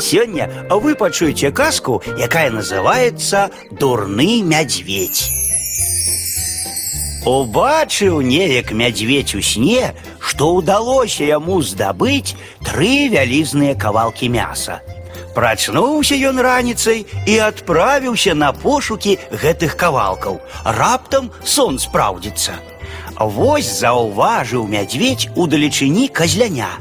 Сёння вы пачуеце казку, якая называется Дурны мядзведь. Убачыў неяк мядзведь у сне, што ўдалося яму здабыць тры вялізныя кавалкі мяса. Прачнуўся ён раніцай і адправіўся на пошукі гэтых кавалкаў. Раптам сон спраўдзіцца. Вось заўважыў мядзведь у далечыні казляня.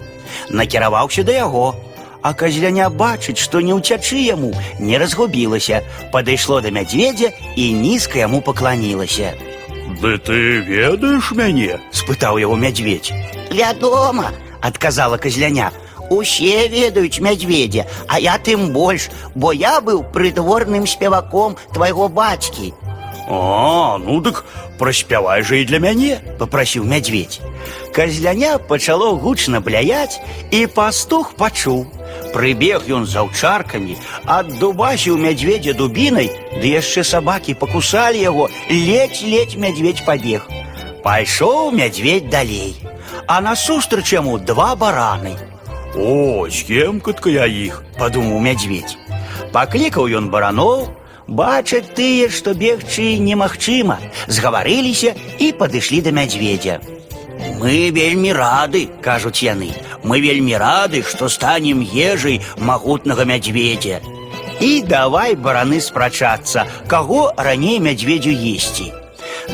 Накіраваўся да яго, а казляня бачыць, што не ўцячы яму, не разгубілася, падышло да мядзведзя і нізка яму пакланілася. Ды ты ведаеш мяне? спытаў яго мядзведь. Вядома, адказала казляня. Усе ведаюць мядзведзя, а я тым больш, бо я быў прыдворным спеваком твайго бацькі. А, ну дык праспявай жа і для мяне. попрасіў мядзведь. Казляня пачало гучна бляяць, і пастух пачуў. Прыбег ён з аўчаркамі, аддубасіў мядзведзя дубінай, ды яшчэ сабакі пакусалі яго, ледзь-ледзь мядзведь пабег. Пайшоў мядзведь далей, а насустрач яму два бараны. О, з'емкатка я іх. падумаў мядзведь. Паклікаў ён бараноў, бачаць тыя, што бегчы немагчыма, згаварыліся і падышлі да мядзведзя. Мы вельмі рады, кажуць яны. Мы вельмі рады, што станем ежай магутнага мядзведзя. І давай бараны спрачацца, каго раней мядзведзю есці.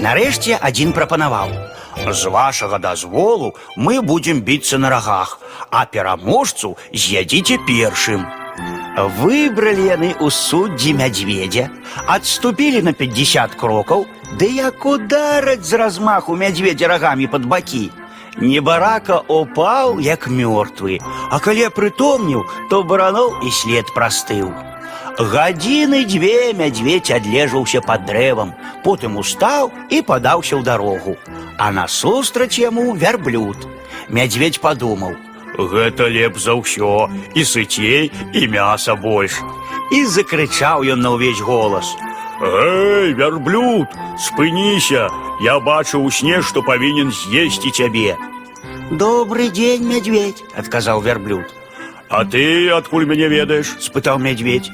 Нарэшце адзін прапанаваў: З вашага дазволу мы будзем біцца на рагах, а пераможцу з'ядзіце першым. Выбралі яны ў суддзі мядзведзя, адступілі на 50 крокаў, ды як удараць з размаху мядзведзя рагамі пад бакі. Небарака упаў, як мёртвы, а калі прытомніў, то бараноў і след прастыў. Гадзіны дзве мядзведь адлежаўся пад дрэвам, потым устаў і падаўся ў дарогу. А насустрач яму вярблюд. Мядзведь падумаў, Гэта лепш за ўсё, і сыцей, і мяса больш. і закрычаў ён на ўвесь голас. Эй, вярблюд, спыніся! Я бачу ў сне, што павінен з'есці цябе. Добрый дзень, мядзведь, адказаў вярблюд. А ты адкуль мяне ведаеш? спытаў мядзведь.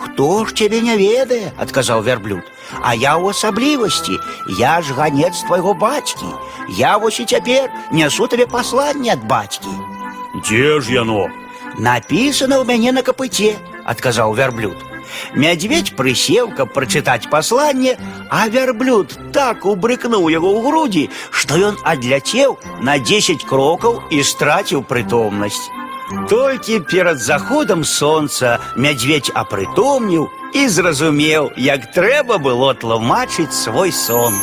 Хто ж цябе не ведае, адказаў вярблюд. А я ў асаблівасці, я ж ганец твайго бацькі. Я вось і цяпер нясу табе пасланне ад бацькі. Дзе ж яно? Напісана ў мяне на капыце, адказаў вярблюд. Мядзведь прысеў, каб прачытаць пасланне, а вярблюд так убрыкнуў яго ў грудзі, што ён адляцеў на 10 крокаў і страціў прытомнасць. Толькі перад заходам сонца мядзведь апрытомніў і зразумеў, як трэба было тлумачыць свой сон.